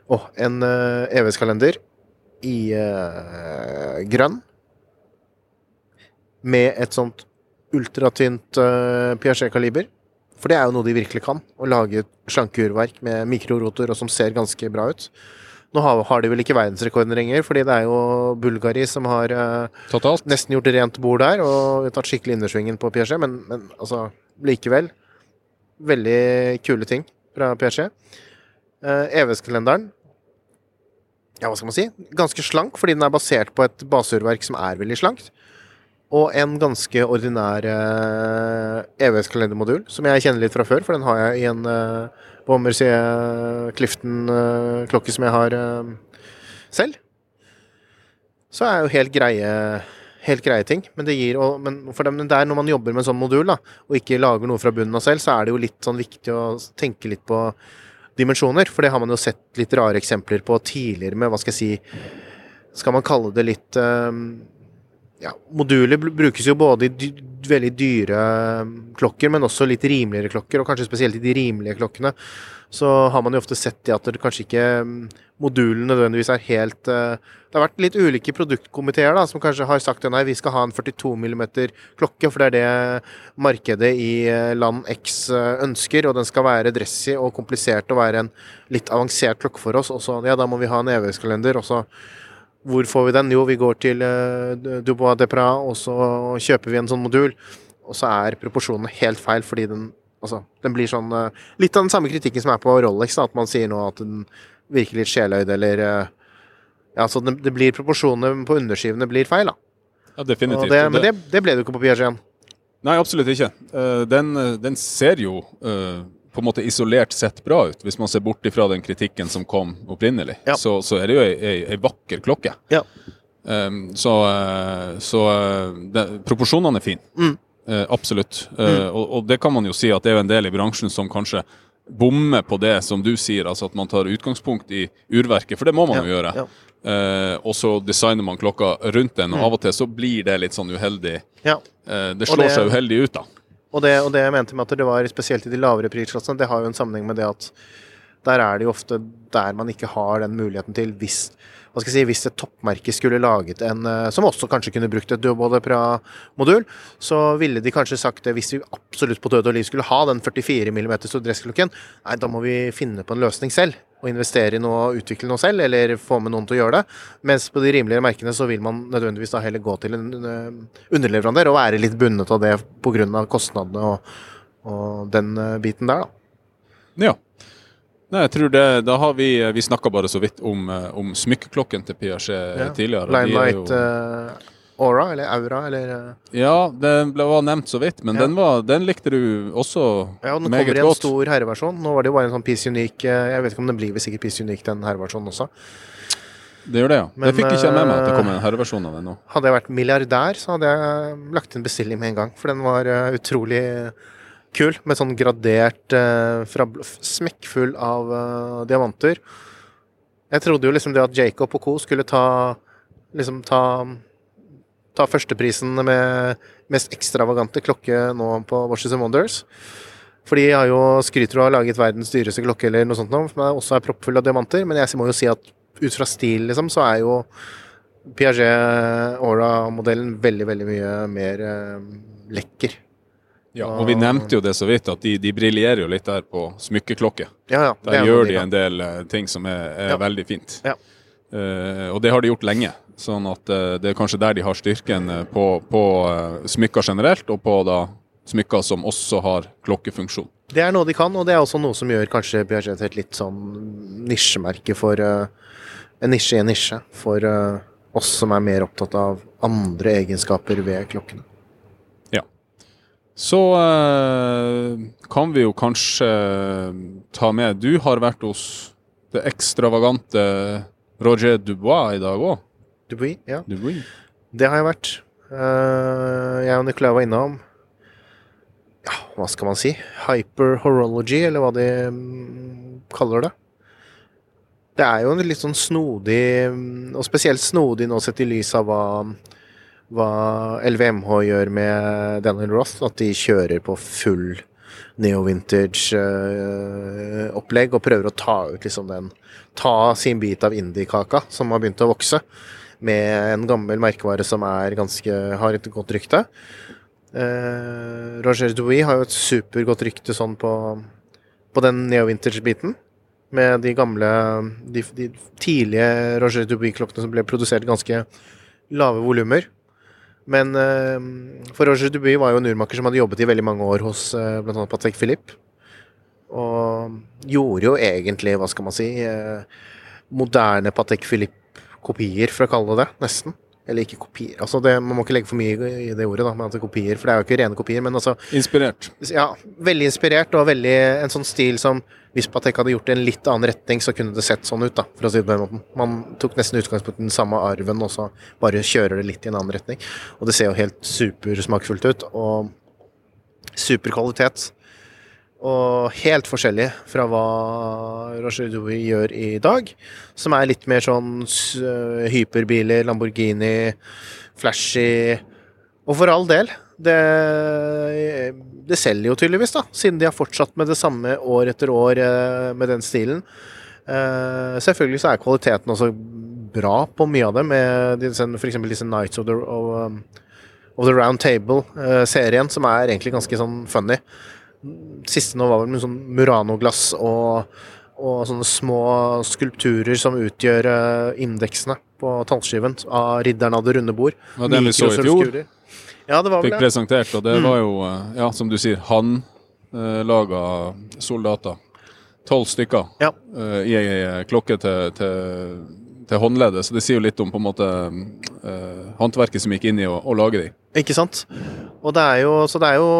Å, en uh, EVS-kalender i grønn. Med et sånt ultratynt uh, Piaget-kaliber. For det er jo noe de virkelig kan. Å lage et slankeurverk med mikrorotor og som ser ganske bra ut. Nå har, har de vel ikke verdensrekorden lenger, fordi det er jo Bulgari som har uh, nesten gjort rent bord der og tatt skikkelig innersvingen på Piaget, men, men altså likevel veldig kule ting fra Piaget. Uh, EVS-kalenderen ja, hva skal man si? Ganske slank, fordi den er basert på et baseurverk som er veldig slankt. Og en ganske ordinær uh, EVS-kalendermodul, som jeg kjenner litt fra før, for den har jeg i en uh, på Mercier Clifton-klokke som jeg har eh, selv. Så er jo helt greie helt greie ting. Men det gir og, men for dem, der når man jobber med en sånn modul, da, og ikke lager noe fra bunnen av selv, så er det jo litt sånn viktig å tenke litt på dimensjoner. For det har man jo sett litt rare eksempler på tidligere med, hva skal jeg si Skal man kalle det litt um, ja, Moduler brukes jo både i veldig dyre eh, klokker, men også litt rimeligere klokker, og kanskje spesielt i de rimelige klokkene. Så har man jo ofte sett det at det kanskje ikke mm, modulen nødvendigvis er helt eh, Det har vært litt ulike produktkomiteer som kanskje har sagt nei, vi skal ha en 42 mm klokke, for det er det markedet i eh, land X eh, ønsker, og den skal være dressy og komplisert og være en litt avansert klokke for oss. Og så ja, da må vi ha en EVS-kalender, og så hvor får vi den? Jo, vi går til uh, Dubois Depra, og så kjøper vi en sånn modul. Og så er proporsjonene helt feil, fordi den Altså, den blir sånn eh, Litt av den samme kritikken som er på Rolex, da, at man sier nå at den virker litt sjeløyd, eller eh, Ja, så det, blir proporsjonene på underskivene blir feil, da. Ja, definitivt. Det, men det, det ble det jo ikke på Piaget. Nei, absolutt ikke. Eh, den, eh, den ser jo eh, på en måte isolert sett bra ut, hvis man ser bort ifra den kritikken som kom opprinnelig. Ja. Så, så er det jo ei, ei, ei vakker klokke. Ja. Um, så eh, så eh, det, proporsjonene er fine. Mm. Uh, absolutt. Eh, og, og det kan man jo si at det er en del i bransjen som kanskje bommer på det som du sier, altså at man tar utgangspunkt i urverket, for det må man Ja, jo gjøre. Eh, og så designer man klokka rundt den, og av og til så blir det litt sånn uheldig. Ja. Det slår det- seg uheldig ut, da. Og det, og det jeg mente med at det var spesielt i de lavere prisklassene, det har jo en sammenheng med det at der er det jo ofte der man ikke har den muligheten til hvis hva skal jeg si, hvis et toppmerke skulle laget en eh, Som også kanskje kunne brukt et Duobold Pra-modul, så ville de kanskje sagt det hvis vi absolutt på død og liv skulle ha den 44 mm dressklokken. Nei, da må vi finne på en løsning selv. Og investere i noe og utvikle noe selv, eller få med noen til å gjøre det. Mens på de rimeligere merkene så vil man nødvendigvis da heller gå til en eh, underleverandør og være litt bundet av det pga. kostnadene og, og den eh, biten der, da. Ja. Nei, jeg tror det, da har Vi vi snakka bare så vidt om, eh, om smykkeklokken til Piaget Ja. tidligere. er Limelight eh, Aura, eller Aura, eller eh, Ja, den ble, var nevnt så vidt, men Ja. den, var, den likte du også meget godt. Ja, den meget kommer i en godt. stor herreversjon. Nå var det jo bare en sånn Piece Unique eh, Jeg vet ikke om den blir sikkert Piece Unique, den herreversjonen også. Det gjør det, ja. Men, det fikk ikke jeg med meg at det kom eh, en herreversjon av den nå. Hadde jeg vært milliardær, så hadde jeg lagt inn bestilling med en gang. For den var eh, utrolig kul, med sånn gradert eh, fra, Smekkfull av uh, diamanter. Jeg trodde jo liksom det at Jacob og co. skulle ta Liksom ta Ta førsteprisen med mest ekstravagante klokke nå på Watches and Wonders. For de har jo skryter av å ha laget verdens dyreste klokke eller noe sånt nå, som også er proppfull av diamanter. Men jeg må jo si at ut fra stil, liksom, så er jo Piaget Aura-modellen veldig, veldig mye mer eh, lekker. Ja, og vi nevnte jo det så vidt, at de, de briljerer jo litt der på smykkeklokke. Ja, ja. Der er gjør de en del eh, ting som er, er Ja. veldig fint. Ja. Eh, og det har de gjort lenge. Sånn at eh, det er kanskje der de har styrken eh, på, på eh, smykker generelt, og på da smykker som også har klokkefunksjon. Det er noe de kan, og det er også noe som gjør kanskje Piaget et litt sånn nisjemerke for En nisje i en nisje for oss som er mer opptatt av andre egenskaper ved klokkene. Ja. Så kan vi jo kanskje ta med Du har vært hos det ekstravagante Roger Dubois i dag òg. Dubuis, ja. Dubuis. Det har jeg vært. Eh, jeg og Nicolai var innom Ja, hva skal man si? Hyperhorology, eller hva de mm, kaller det. Det er jo en litt sånn snodig, mm, og spesielt snodig nå sett i lys av hva, hva LVMH gjør med Daniel Roth. At de kjører på full neo-vintage-opplegg og prøver å ta ut liksom den Ta sin bit av indie-kaka som har begynt å vokse med en gammel merkevare som ganske, har et godt rykte. Eh, Roger Douy har jo et supergodt rykte sånn på, på den neo-vintage-biten. Med de gamle De, de tidlige Roger Douy-klokkene som ble produsert ganske lave volumer. Men eh, for Roger Dubuy var jo en urmaker som hadde jobbet i veldig mange år hos eh, bl.a. Patek Philippe. Og gjorde jo egentlig, hva skal man si, eh, moderne Patek Philippe-kopier, for å kalle det det, nesten. Eller ikke kopier, altså det, man må ikke legge for mye i det ordet, da, det er kopier, for det er jo ikke rene kopier. Men altså, Inspirert. ja, veldig inspirert, og veldig en sånn stil som hvis Patek hadde gjort det i en litt annen retning, så kunne det sett sånn ut, da, for å si det på den måten. Man tok nesten utgangspunkt i den samme arven, og så bare kjører det litt i en annen retning. Og det ser jo helt supersmakfullt ut, og super kvalitet. Og helt forskjellig fra hva Roger Douy gjør i dag, som er litt mer sånn øh, hyperbiler, Lamborghini, flashy Og for all del, det, det selger jo tydeligvis, da, siden de har fortsatt med det samme år etter år eh, med den stilen. Eh, selvfølgelig så er kvaliteten også bra på mye av det, med f.eks. disse Nights of the, of, um, of the Round Table-serien, som er egentlig ganske sånn funny. Siste nå var vel med sånn Murano-glass og, og sånne små skulpturer som utgjør eh, indeksene på tallskiven av ridderen av det runde bord. Ja, den vi så i fjor. Ja, det var Fikk det. presentert, og det Mm. var jo, eh, ja, som du sier, han eh, laga soldater. Tolv stykker Ja. i ei klokke til, til, til håndleddet, så det sier jo litt om på en måte eh, håndverket som gikk inn i å, å lage de. Ikke sant? Og det er jo, så det er jo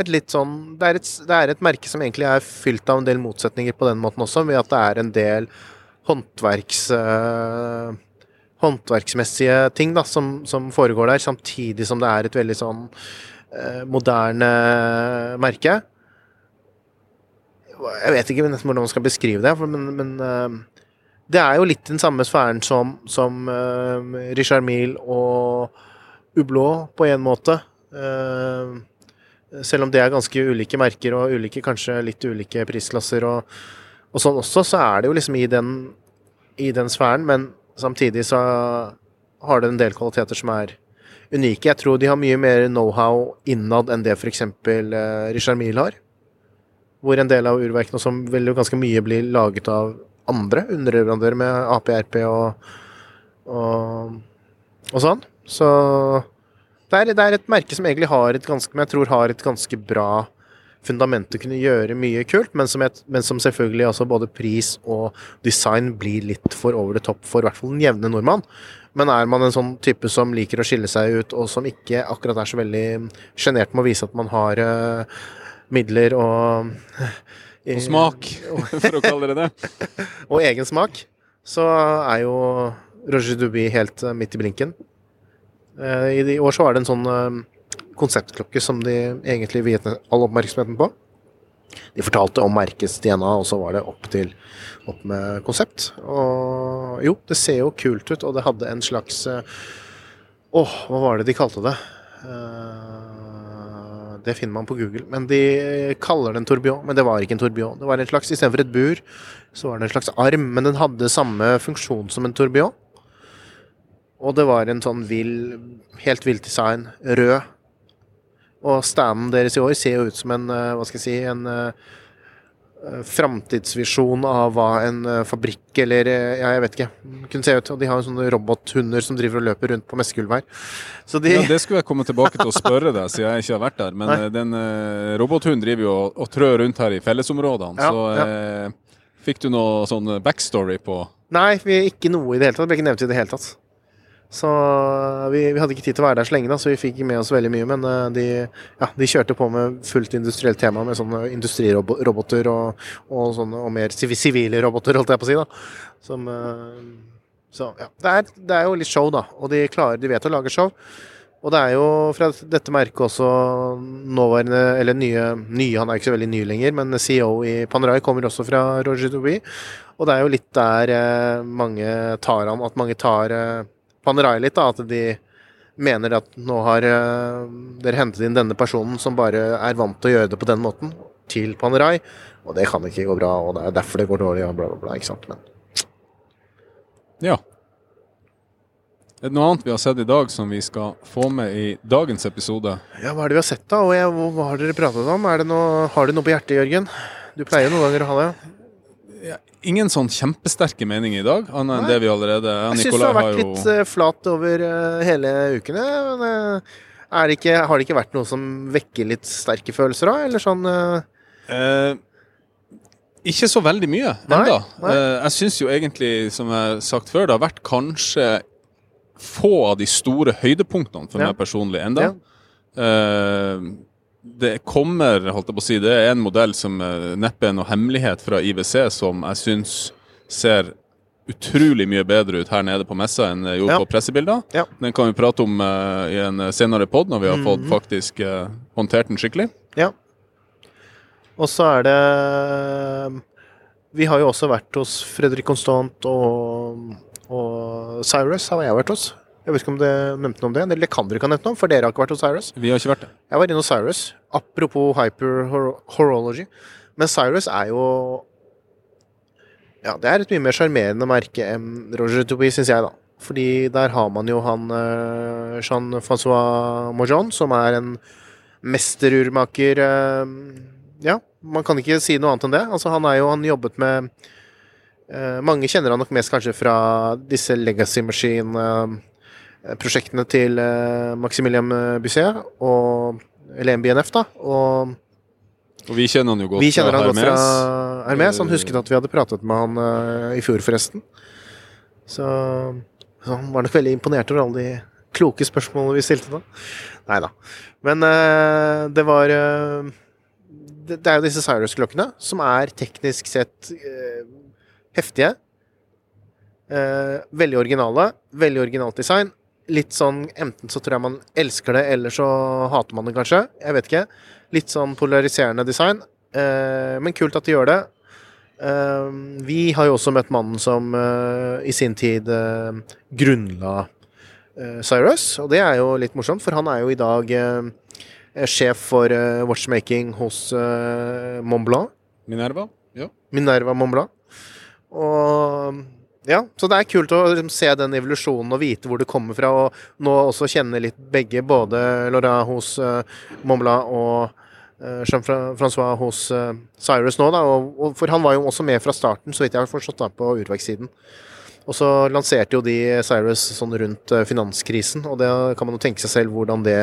et litt sånn det er et, det er et merke som egentlig er fylt av en del motsetninger på den måten også, ved at det er en del håndverks... eh, håndverksmessige ting da, som, som foregår der, samtidig som det er et veldig sånn eh, moderne merke. Jeg vet ikke hvordan man skal beskrive det, men, men det er jo litt den samme sfæren som, som uh, Richard Mille og Ublå, på en måte. Uh, selv om det er ganske ulike merker og ulike, kanskje litt ulike prisklasser og, og sånn også, så er det jo liksom i den, i den sfæren, men samtidig så har det en del kvaliteter som er unike. Jeg tror de har mye mer know-how innad enn det f.eks. Uh, Richard Mille har. Hvor en del av urverkene som vel ganske mye blir laget av andre underleverandører med APRP og, og, og sånn. Så det er, det er et merke som egentlig har et ganske, men jeg tror har et ganske bra fundament å kunne gjøre mye kult, men som, et, men som selvfølgelig også både pris og design blir litt for over the top for i hvert fall den jevne nordmann. Men er man en sånn type som liker å skille seg ut, og som ikke akkurat er så veldig sjenert med å vise at man har uh, midler og Og smak, for å kalle det det. og egen smak, så er jo Roger Duby helt eh, midt i blinken. Eh, I de- år så var det en sånn eh, konseptklokke som de egentlig viet all oppmerksomheten på. De fortalte om merkets DNA, og så var det opp til opp med konsept. Og jo, det ser jo kult ut, og det hadde en slags eh, Åh, hva var det de kalte det? Eh, det finner man på Google. Men de kaller det en tourbillon, men det var ikke en tourbillon. Det var en slags, Istedenfor et bur, så var det en slags arm, men den hadde samme funksjon som en tourbillon. Og det var en sånn vill, helt vilt design, rød. Og standen deres i år ser jo ut som en, eh, hva skal jeg si, en eh, framtidsvisjon av hva en eh, fabrikk eller eh, ja, jeg vet ikke, kunne se ut. Og de har jo sånne robothunder som driver og løper rundt på messegulvet her. Så de Ja, det skulle jeg komme tilbake til å spørre deg, siden jeg ikke har vært der. Men Nei. eh, den uh, robothunden driver jo og, og trør rundt her i fellesområdene. Ja, så eh, fikk du noe sånn backstory på Nei, vi ikke noe i det hele tatt. Det ble ikke nevnt i det hele tatt. Så vi, vi hadde ikke tid til å være der så lenge, da, så vi fikk med oss veldig mye. Men eh, de, ja, de kjørte på med fullt industrielt tema med sånne industriroboter og, og, sånne, og mer sivile roboter, holdt jeg på å si. da. Som, eh, så ja, det er, det er jo litt show, da. Og de klarer, de vet å lage show. Og det er jo fra dette merket også nåværende, eller nye, nye Han er ikke så veldig ny lenger, men CEO i Panerai kommer også fra Roger Duby. Og det er jo litt der eh, mange tar han, at mange tar eh, Panerai litt, da. At de mener at nå har eh, dere hentet inn denne personen som bare er vant til å gjøre det på den måten, til Panerai. Og det kan ikke gå bra, og det er derfor det går dårlig, og bla, bla, bla. Ikke sant. Men Ja. Er det noe annet vi har sett i dag som vi skal få med i dagens episode? ja, hva er det vi har sett, da? Og jeg, hva har dere pratet om? Er det noe, har du noe på hjertet, Jørgen? Du pleier jo noen ganger å ha det. Ingen sånn kjempesterke meninger i dag, annet enn det vi allerede Jeg syns du har vært har jo litt eh, flat over eh, hele ukene. Men eh, det ikke, har det ikke vært noe som vekker litt sterke følelser, da? Eller sånn eh, ikke så veldig mye ennå. Jeg syns jo egentlig, som jeg har sagt før, det har vært kanskje få av de store høydepunktene for Ja. meg personlig enda. Ja. Eh, det kommer, holdt jeg på å si, det er en modell som eh, neppe er noe hemmelighet fra IWC, som jeg syns ser utrolig mye bedre ut her nede på messa enn det gjorde Ja. på pressebilder. Ja. Den kan vi prate om uh, i en senere pod, når vi har fått faktisk uh, håndtert den skikkelig. Ja. Og så er det Vi har jo også vært hos Fredrik Constant og, og Cyrus har jeg vært hos. Jeg vet ikke om det nevnte noe om det. Eller det kan dere ikke ha nevnt noe om, for dere har ikke vært hos Cyrus. Vi har ikke vært det. Jeg var inne hos Cyrus. Apropos hyper-horology. Men Cyrus er jo Ja, det er et mye mer sjarmerende merke enn Roger Duby, syns jeg, da. Fordi der har man jo han eh, Jean-Francois Mojon, som er en mesterurmaker eh, Ja, man kan ikke si noe annet enn det. Altså, han er jo Han jobbet med eh, Mange kjenner han nok mest kanskje fra disse Legacy Machine-prosjektene til eh, Maximilian Busset, og eller MBNF, da. Og Og vi kjenner han jo godt vi kjenner han godt fra Hermes. Han Eh, husket at vi hadde pratet med han uh, i fjor, forresten. Så, så han var nok veldig imponert over alle de kloke spørsmålene vi stilte da. Nei da. Men uh, det var uh, det, det er jo disse Cyrus-klokkene som er teknisk sett eh, heftige. Eh, veldig originale. Veldig originalt design. Litt sånn Enten så tror jeg man elsker det, eller så hater man det kanskje. Jeg vet ikke. Litt sånn polariserende design. Eh, men kult at de gjør det. Eh, vi har jo også møtt mannen som eh, i sin tid eh, grunnla eh, Cyrus, og det er jo litt morsomt, for han er jo i dag eh, sjef for watchmaking hos eh, Montblanc. Minerva? Ja. Minerva Montblanc. Og ja, så det er kult å liksom, se den evolusjonen og vite hvor det kommer fra, og nå også kjenne litt begge, både Laura hos uh, Montblanc og uh, Jean-Francois hos uh, Cyrus nå, da. Og, og, for han var jo også med fra starten, så vidt jeg har forstått, da, på urverkssiden. Og så lanserte jo de Cyrus sånn rundt eh, finanskrisen, og det kan man jo tenke seg selv hvordan det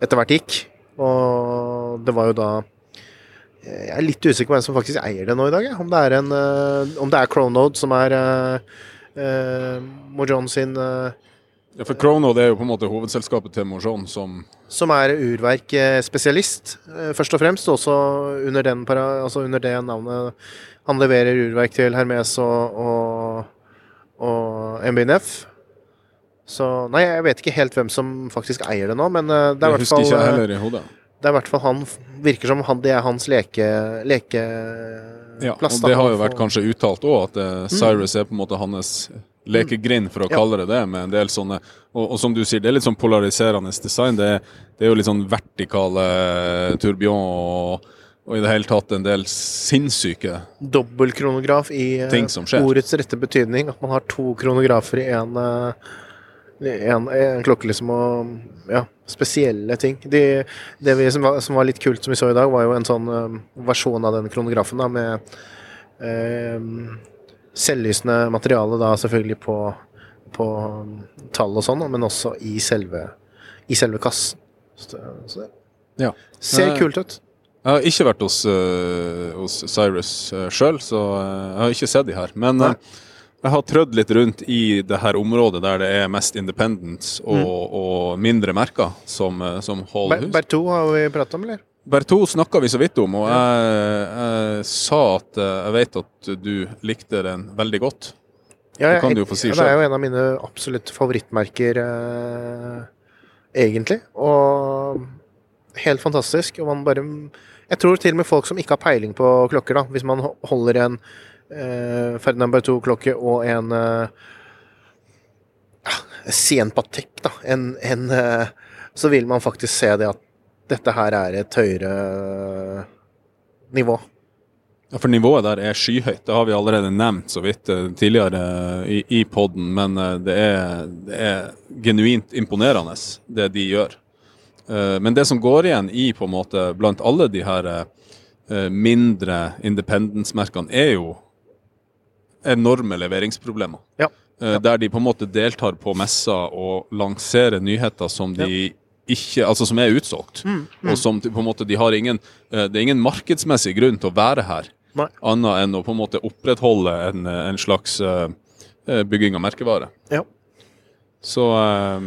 etter hvert gikk. Og det var jo da jeg er litt usikker på hvem som faktisk eier det nå i dag. Ja. Om det er, en, eh, om det er Cronode som er uh, Mojon sin uh, ja, for Cronode er jo på en måte hovedselskapet til Mojon som Som er urverkspesialist, eh, først og fremst. Også under, den, altså under det navnet. Han leverer urverk til Hermes og, og, og MBNF. Så Nei, jeg vet ikke helt hvem som faktisk eier det nå, men eh, det er i hvert fall ikke husker ikke heller i hodet. Det er i hvert fall han Virker som han, det er hans leke... lekeplass. Ja, og det har jo vært kanskje uttalt òg, at eh, Cyrus er på en måte hans lekegrind, for å kalle det det, med en del sånne og, og som du sier, det er litt sånn polariserende design. Det, det er jo litt sånn vertikale tourbillon og, og i det hele tatt en del sinnssyke dobbeltkronograf i Ting som skjer. ordets rette betydning. At man har to kronografer i en, eh, En, en klokke liksom og Ja, spesielle ting. De, det vi, som, var, som var litt kult, som vi så i dag, var jo en sånn um, versjon av den kronografen da, med um, selvlysende materiale da selvfølgelig på, på tall og sånn, men også i selve, i selve kassen. Så, så det Ja. ser Eh, kult ut. Jeg har ikke vært hos, uh, hos Cyrus uh, sjøl, så uh, jeg har ikke sett de her. Men Nei. Jeg har trødd litt rundt i det her området der det er mest independence og, Mm. og mindre merker som, øh, som holder Ber-. Bertou har vi pratet om, eller? Bertou snakka vi så vidt om, og jeg, jeg sa at øh, jeg vet at du likte den veldig godt. Ja, Det kan du jo få si ja, Det er jo en av mine absolutt favorittmerker, eh, egentlig. Og helt fantastisk. Og man bare Jeg tror til og med folk som ikke har peiling på klokker, da, hvis man holder en eh, Ferdinand Bertou-klokke og en uh, Sien Patek, da, en, en eh, så vil man faktisk se det at dette her er et høyere nivå. Ja, For nivået der er skyhøyt. Det har vi allerede nevnt så vidt eh, tidligere eh, i, i poden, men eh, det er, det er genuint imponerende, det de gjør. Eh, Men det som går igjen i på en måte blant alle de her eh, mindre independence-merkene, er jo enorme leveringsproblemer. Ja. Eh, Der de på en måte deltar på messer og lanserer nyheter som de ikke, altså som er utsolgt. Mm, Og som på en måte de har ingen eh, Det er ingen markedsmessig grunn til å være her, Nei. annet enn å på en måte opprettholde en, eh, en slags eh, bygging av merkevare. Ja. Så eh,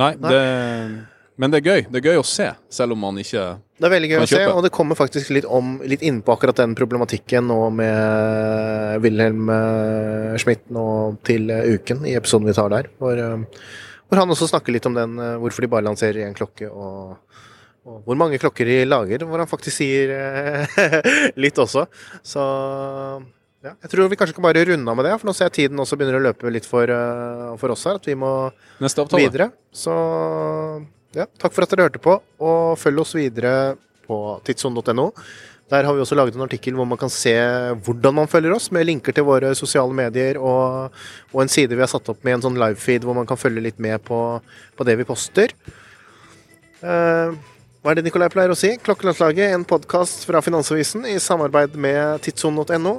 Nei, Nei. det Men det er gøy. Det er gøy å se, selv om man ikke Det er veldig gøy å se, og det kommer faktisk litt, om, litt inn på akkurat den problematikken nå med Wilhelm eh, Schmidt nå til eh, uken, i episoden vi tar der. Hvor, eh, hvor han også snakker litt om den, hvorfor de bare lanserer én klokke, og, og hvor mange klokker de lager. Hvor han faktisk sier litt også. Så ja, jeg tror vi kanskje kan bare runde av med det, for nå ser jeg tiden også begynner å løpe litt for, for oss her. At vi må videre. Så ja, takk for at dere hørte på, og følg oss videre på tidsson.no. Der har vi også laget en artikkel hvor man kan se hvordan man følger oss, med linker til våre sosiale medier og, og en side vi har satt opp med en sånn livefeed hvor man kan følge litt med på, på det vi poster. Eh, hva er det Nikolai pleier å si? Klokkelandslaget, en podkast fra Finansavisen i samarbeid med tidsson.no.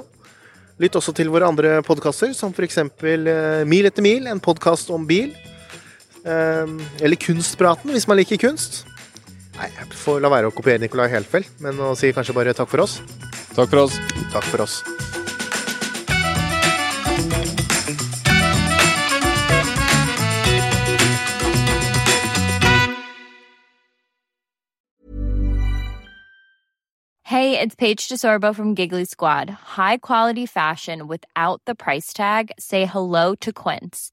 Lytt også til våre andre podkaster, som f.eks. Uh, Mil etter mil, en podkast om bil. Eh, eller Kunstpraten, hvis man liker kunst. Nei, jeg får la være å kopiere Nicolai Helfeld, men å si kanskje bare takk for oss. Takk for oss. Takk for oss. Hey, it's Paige DeSorbo from Giggly Squad. High quality fashion without the price tag. Say hello to Quince.